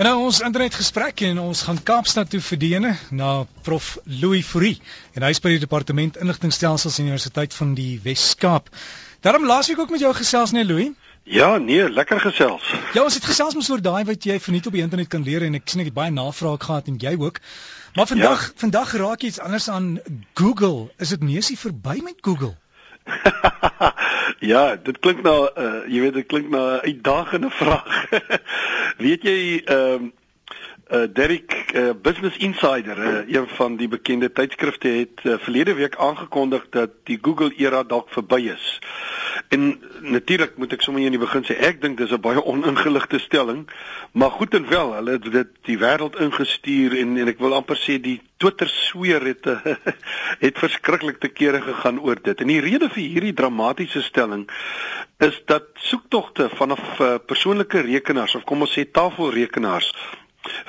En nou ons internet gesprek en ons gaan Kaapstad toe verdene na prof Louis Fourie en hy is by die departement inligtingstelsels Universiteit van die Wes-Kaap. Daarom laasweek ook met jou gesels nee Louis? Ja, nee, lekker gesels. Ja, ons het gesels mos oor daai wat jy verniet op die internet kan leer en ek sien ek het baie navrae gehad en jy ook. Maar vandag ja. vandag raak iets anders aan Google. Is dit neusie verby met Google? ja, dit klink na uh, jy weet dit klink na 'n uitdagende vraag. weet jy ehm uh, uh, Derek uh, Business Insider, uh, een van die bekende tydskrifte het uh, verlede week aangekondig dat die Google era dalk verby is. En natuurlik moet ek sommer in die begin sê ek dink dis 'n baie oningeligte stelling, maar goed en wel, hulle het dit die wêreld ingestuur en en ek wil amper sê die Twitter sweer het het verskriklik te kere gegaan oor dit. En die rede vir hierdie dramatiese stelling is dat soektogte vanaf uh, persoonlike rekenaars of kom ons sê tafelrekenaars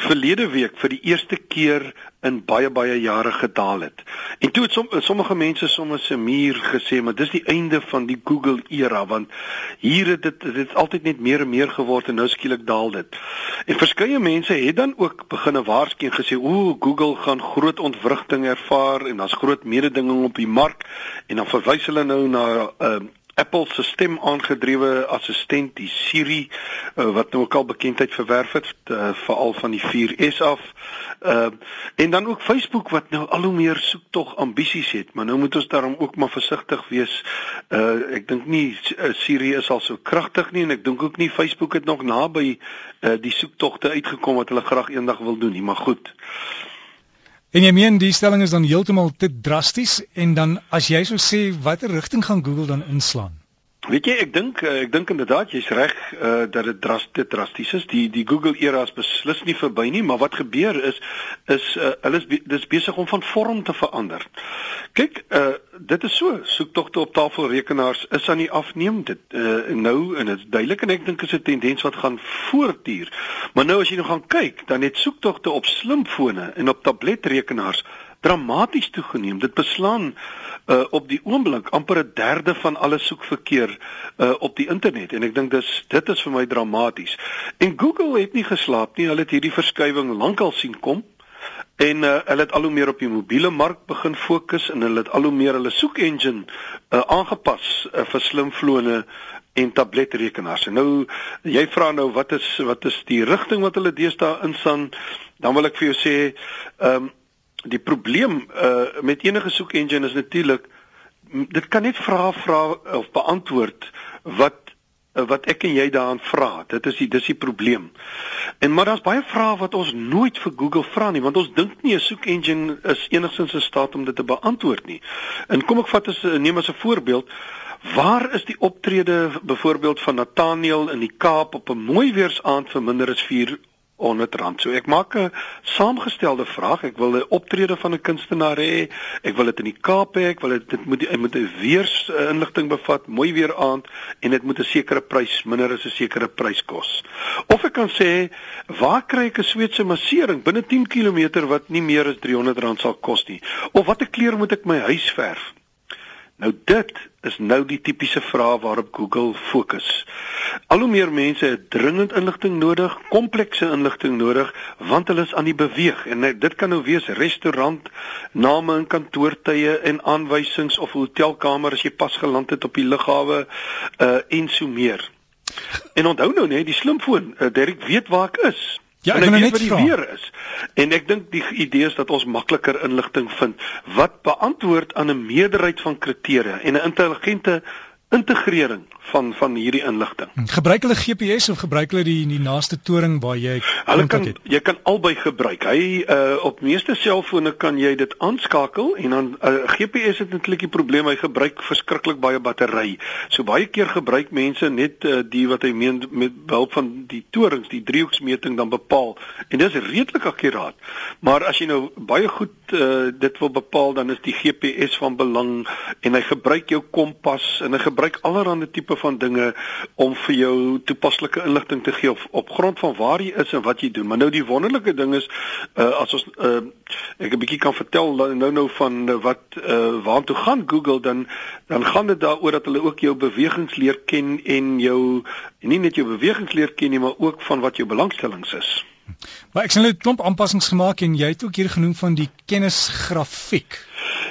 verlede week vir die eerste keer in baie baie jare gedaal het. En toe het som, sommige mense sommer se muur gesê, maar dis die einde van die Google era want hier het dit dit het altyd net meer en meer geword en nou skielik daal dit. En verskeie mense het dan ook begine waarsku en gesê, "Ooh, Google gaan groot ontwrigting ervaar en daar's groot mededinging op die mark." En dan verwys hulle nou na 'n uh, Apple se stem aangedrewe assistent die Siri uh, wat nou ook al bekendheid verwerf het uh, veral van die 4S af. Uh, en dan ook Facebook wat nou al hoe meer soek tog ambisies het, maar nou moet ons daarom ook maar versigtig wees. Uh, ek dink nie uh, Siri is al so kragtig nie en ek dink ook nie Facebook het nog naby uh, die soektogte uitgekom wat hulle graag eendag wil doen nie, maar goed. En jy meen die stelling is dan heeltemal te drasties en dan as jy sou sê watter rigting gaan Google dan inslaan? Weet jy, ek dink eh, ek dink inderdaad jy's reg uh, dat dit drasties drasties is. Die die Google era is beslis nie verby nie, maar wat gebeur is is uh, hulle is be, dis besig om van vorm te verander. Kyk, uh, dit is so, soektogte op tafelrekenaars is aan die afneem dit uh, nou en dit is duidelik en ek dink is 'n tendens wat gaan voortduur. Maar nou as jy nou gaan kyk, dan het soektogte op slimfone en op tabletrekenaars dramaties toegeneem. Dit beslaan uh op die oomblik amper 'n derde van alle soekverkeer uh op die internet en ek dink dis dit is vir my dramaties. En Google het nie geslaap nie. Hulle het hierdie verskywing lankal sien kom en uh hulle het al hoe meer op die mobiele mark begin fokus en hulle het al hoe meer hulle soek engine uh aangepas uh, vir slimfone en tabletrekenaars. En nou jy vra nou wat is wat is die rigting wat hulle deesdae insaan? Dan wil ek vir jou sê ehm um, die probleem uh met enige soek engine is natuurlik dit kan net vra vra of beantwoord wat uh, wat ek en jy daaraan vra. Dit is die dis die probleem. En maar daar's baie vrae wat ons nooit vir Google vra nie want ons dink nie 'n soek engine is enigsins in staat om dit te beantwoord nie. En kom ek vat as neem as 'n voorbeeld Waar is die optrede byvoorbeeld van Nathaniel in die Kaap op 'n mooi weersaand vir minder as 4 R100. So ek maak 'n saamgestelde vraag. Ek wil 'n optrede van 'n kunstenaar hê. Ek wil dit in die Kaap hê. Ek wil dit dit moet dit moet 'n weers inligting bevat, mooi weer aand en dit moet 'n sekere prys minder as 'n sekere prys kos. Of ek kan sê, waar kry ek 'n Sweedse massering binne 10 km wat nie meer as R300 sal kos nie? Of watter kleur moet ek my huis verf? Nou dit is nou die tipiese vraag waarop Google fokus. Al hoe meer mense het dringend inligting nodig, komplekse inligting nodig, want hulle is aan die beweeg en dit kan nou wees restaurant name en kantoortye en aanwysings of hotelkamer as jy pas geland het op die lughawe uh en so meer. En onthou nou net die slimfoon, uh, Derek weet waar ek is. Ja, ek kan net die weer is. En ek dink die idee is dat ons makliker inligting vind wat beantwoord aan 'n meerderheid van kriteria en 'n intelligente integrering van van hierdie inligting. Hm, gebruik hulle GPS of gebruik hulle die die naaste toring waar jy Hulle kan het? jy kan albei gebruik. Hy uh op meeste selfone kan jy dit aanskakel en dan uh, GPS het eintlik die probleem hy gebruik verskriklik baie battery. So baie keer gebruik mense net uh, die wat hy meen met behulp van die torings, die driehoeksmeting dan bepaal en dis redelik akkuraat. Maar as jy nou baie goed uh dit wil bepaal dan is die GPS van belang en hy gebruik jou kompas en hy gebruik allerlei tipe van dinge om vir jou toepaslike inligting te gee op, op grond van waar jy is en wat jy doen. Maar nou die wonderlike ding is uh, as ons uh, ek 'n bietjie kan vertel nou nou van uh, wat uh, waartoe gaan Google dan dan gaan dit daaroor dat hulle ook jou bewegings leer ken en jou en nie net jou bewegings leer ken nie, maar ook van wat jou belangstellings is. Maar ek sien hulle het klomp aanpassings gemaak en jy het ook hier genoem van die kennisgrafiek.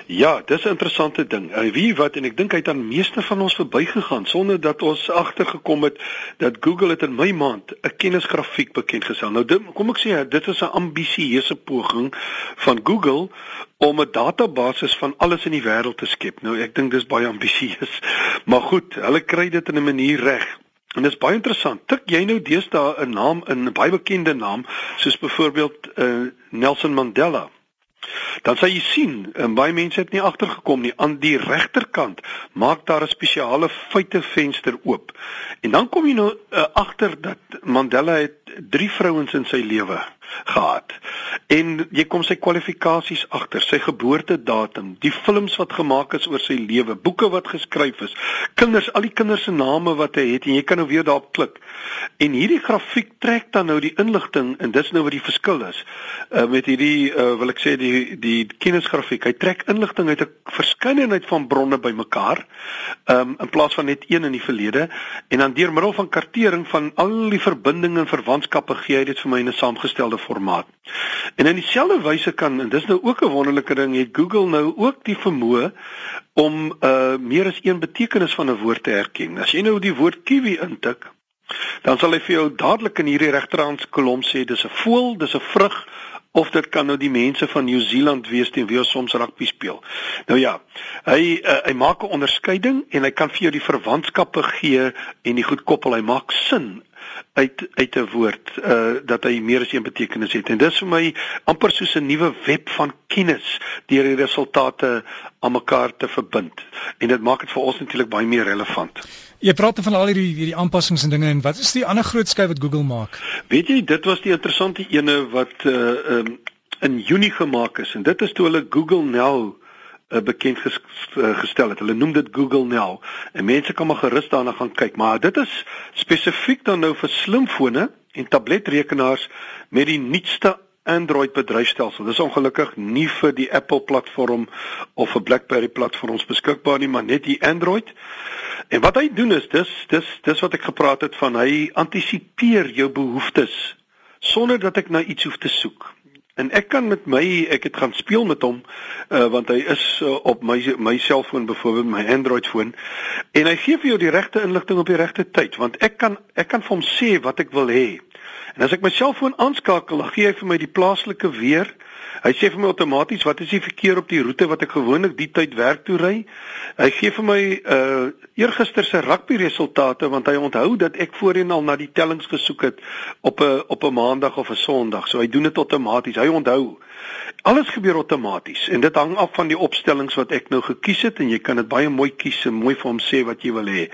Ja, dis 'n interessante ding. Hy weet wat en ek dink hy het aan meeste van ons verbygegaan sonder dat ons agtergekom het dat Google het in my maand 'n kennisgrafiek bekend gestel. Nou dit, kom ek sê dit is 'n ambisieuse poging van Google om 'n database van alles in die wêreld te skep. Nou ek dink dis baie ambisieus. Maar goed, hulle kry dit in 'n manier reg. En dit is baie interessant. Tik jy nou deesdae 'n naam in 'n baie bekende naam soos byvoorbeeld uh, Nelson Mandela dan sal jy sien en baie mense het nie agtergekom nie aan die regterkant maak daar 'n spesiale feitevenster oop. En dan kom jy nou uh, agter dat Mandela het drie vrouens in sy lewe gehad. En jy kom sy kwalifikasies agter, sy geboortedatum, die films wat gemaak is oor sy lewe, boeke wat geskryf is, kinders, al die kinders se name wat hy het en jy kan nou weer daarop klik. En hierdie grafiek trek dan nou die inligting en dis nou wat die verskil is. Uh met hierdie uh wil ek sê die die kennisgrafiek. Hy trek inligting uit 'n verskeidenheid van bronne bymekaar. Um in plaas van net een in die verlede en dan deur middel van kartering van al die verbindinge en verwantskappe gee hy dit vir my in 'n saamgestelde formaat. En in dieselfde wyse kan en dis nou ook 'n wonderlike ding het Google nou ook die vermoë om uh meer as een betekenis van 'n woord te herken. As jy nou die woord kiwi intik, dan sal hy vir jou dadelik in hierdie regterhand kolom sê dis 'n voël, dis 'n vrug of dit kan nou die mense van New Zealand wees teen wie ons soms rugby speel. Nou ja, hy uh, hy maak 'n onderskeiding en hy kan vir jou die verwantskappe gee en die goed koppel. Hy maak sin uit uit 'n woord uh dat hy meer as een betekenis het en dis vir my amper soos 'n nuwe web van kennis deur die resultate aan mekaar te verbind en dit maak dit vir ons natuurlik baie meer relevant. Jy praat van al hierdie hierdie aanpassings en dinge en wat is die ander groot skuif wat Google maak? Weet jy, dit was die interessante ene wat uh um in Junie gemaak is en dit is toe hulle Google Now bekend ges, uh, gestel het. Hulle noem dit Google Now. En mense kan maar gerus daarna gaan kyk, maar dit is spesifiek dan nou vir slimfone en tabletrekenaars met die nuutste Android bedryfstelsel. Dis ongelukkig nie vir die Apple platform of vir BlackBerry platforms beskikbaar nie, maar net die Android. En wat hy doen is dis dis dis wat ek gepraat het van hy antisipeer jou behoeftes sonder dat ek na iets hoef te soek. En ek kan met my ek het gaan speel met hom uh, want hy is uh, op my my selfoon byvoorbeeld my Android foon en hy gee vir jou die regte inligting op die regte tyd want ek kan ek kan vir hom sê wat ek wil hê. En as ek my selfoon aanskakel, dan gee hy vir my die plaaslike weer. Hy sê vir my outomaties wat is die verkeer op die roete wat ek gewoonlik die tyd werk toe ry. Hy gee vir my uh eergister se rugby resultate want hy onthou dat ek voorheen al na die tellings gesoek het op 'n op 'n maandag of 'n sonderdag. So hy doen dit outomaties. Hy onthou. Alles gebeur outomaties en dit hang af van die opstellings wat ek nou gekies het en jy kan dit baie mooi kies en mooi vir hom sê wat jy wil hê.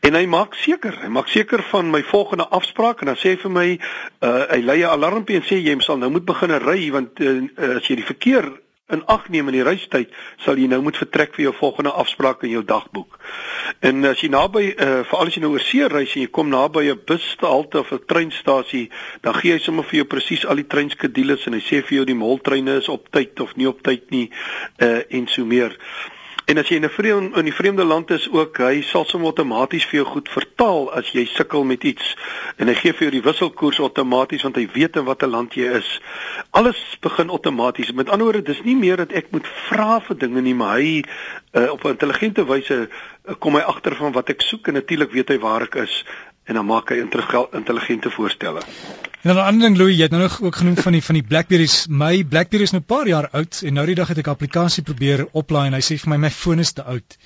En hy maak seker, hy maak seker van my volgende afspraak en dan sê hy vir my uh hy lei 'n alarmpie en sê jy sal nou moet begin ry want uh, as jy die verkeer in ag neem in die reistyd sal jy nou moet vertrek vir jou volgende afspraak in jou dagboek. En as jy naby uh, veral as jy nou oor see reis en jy kom naby 'n bushalte of 'n treinstasie, dan gee hy sommer vir jou presies al die treinskedules en hy sê vir jou die moltreine is op tyd of nie op tyd nie uh, en so meer. En as jy in 'n vreemde in die vreemde land is ook, hy sal sommer outomaties vir jou goed vertaal as jy sukkel met iets en hy gee vir jou die wisselkoers outomaties want hy weet in watter land jy is. Alles begin outomaties. Met ander woorde, dis nie meer dat ek moet vra vir dinge nie, maar hy uh, op 'n intelligente wyse uh, kom hy agter van wat ek soek en natuurlik weet hy waar ek is en dan maak hy intelligente voorstelle. En dan 'n ander ding Louis, jy het nou nog ook genoem van die van die Blackberries. My Blackberry is nou 'n paar jaar oud en nou die dag het ek 'n applikasie probeer oplaai en hy sê vir my my foon is te oud.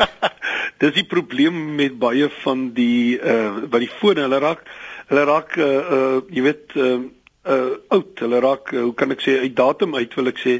Dis die probleem met baie van die uh wat die fone, hulle raak hulle raak uh uh jy weet uh uh oud. Hulle raak uh, hoe kan ek sê uit datum uit wil ek sê.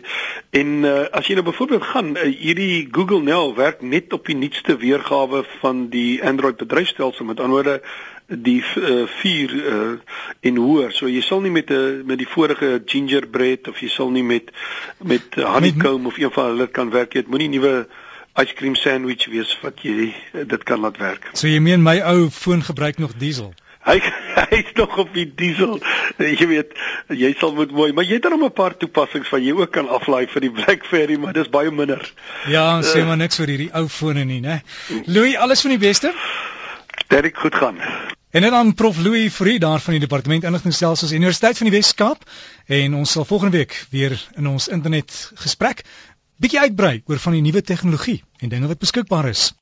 En uh as jy nou byvoorbeeld gaan uh, hierdie Google Now werk net op die nuutste weergawe van die Android bedryfstelsel met anderwoorde die uh, 4 uh en hoër. So jy sal nie met 'n uh, met die vorige gingerbread of jy sal nie met met honeycomb of een van hulle kan werk. Dit moenie nuwe ice cream sandwich wees wat jy uh, dit kan laat werk. So jy meen my ou foon gebruik nog diesel? Hy hy's nog op die diesel. Jy weet, jy sal moet mooi, maar jy het dan 'n paar toepassings wat jy ook kan aflaai vir die BlackBerry, maar dis baie minder. Ja, sê maar niks vir hierdie ou fone nie, né? Louis, alles van die beste. Dit goed gaan. En dan prof Louis Fourie daar van die departement inligtingstelsels Universiteit van die Wes-Kaap en ons sal volgende week weer in ons internet gesprek bietjie uitbrei oor van die nuwe tegnologie en dinge wat beskikbaar is.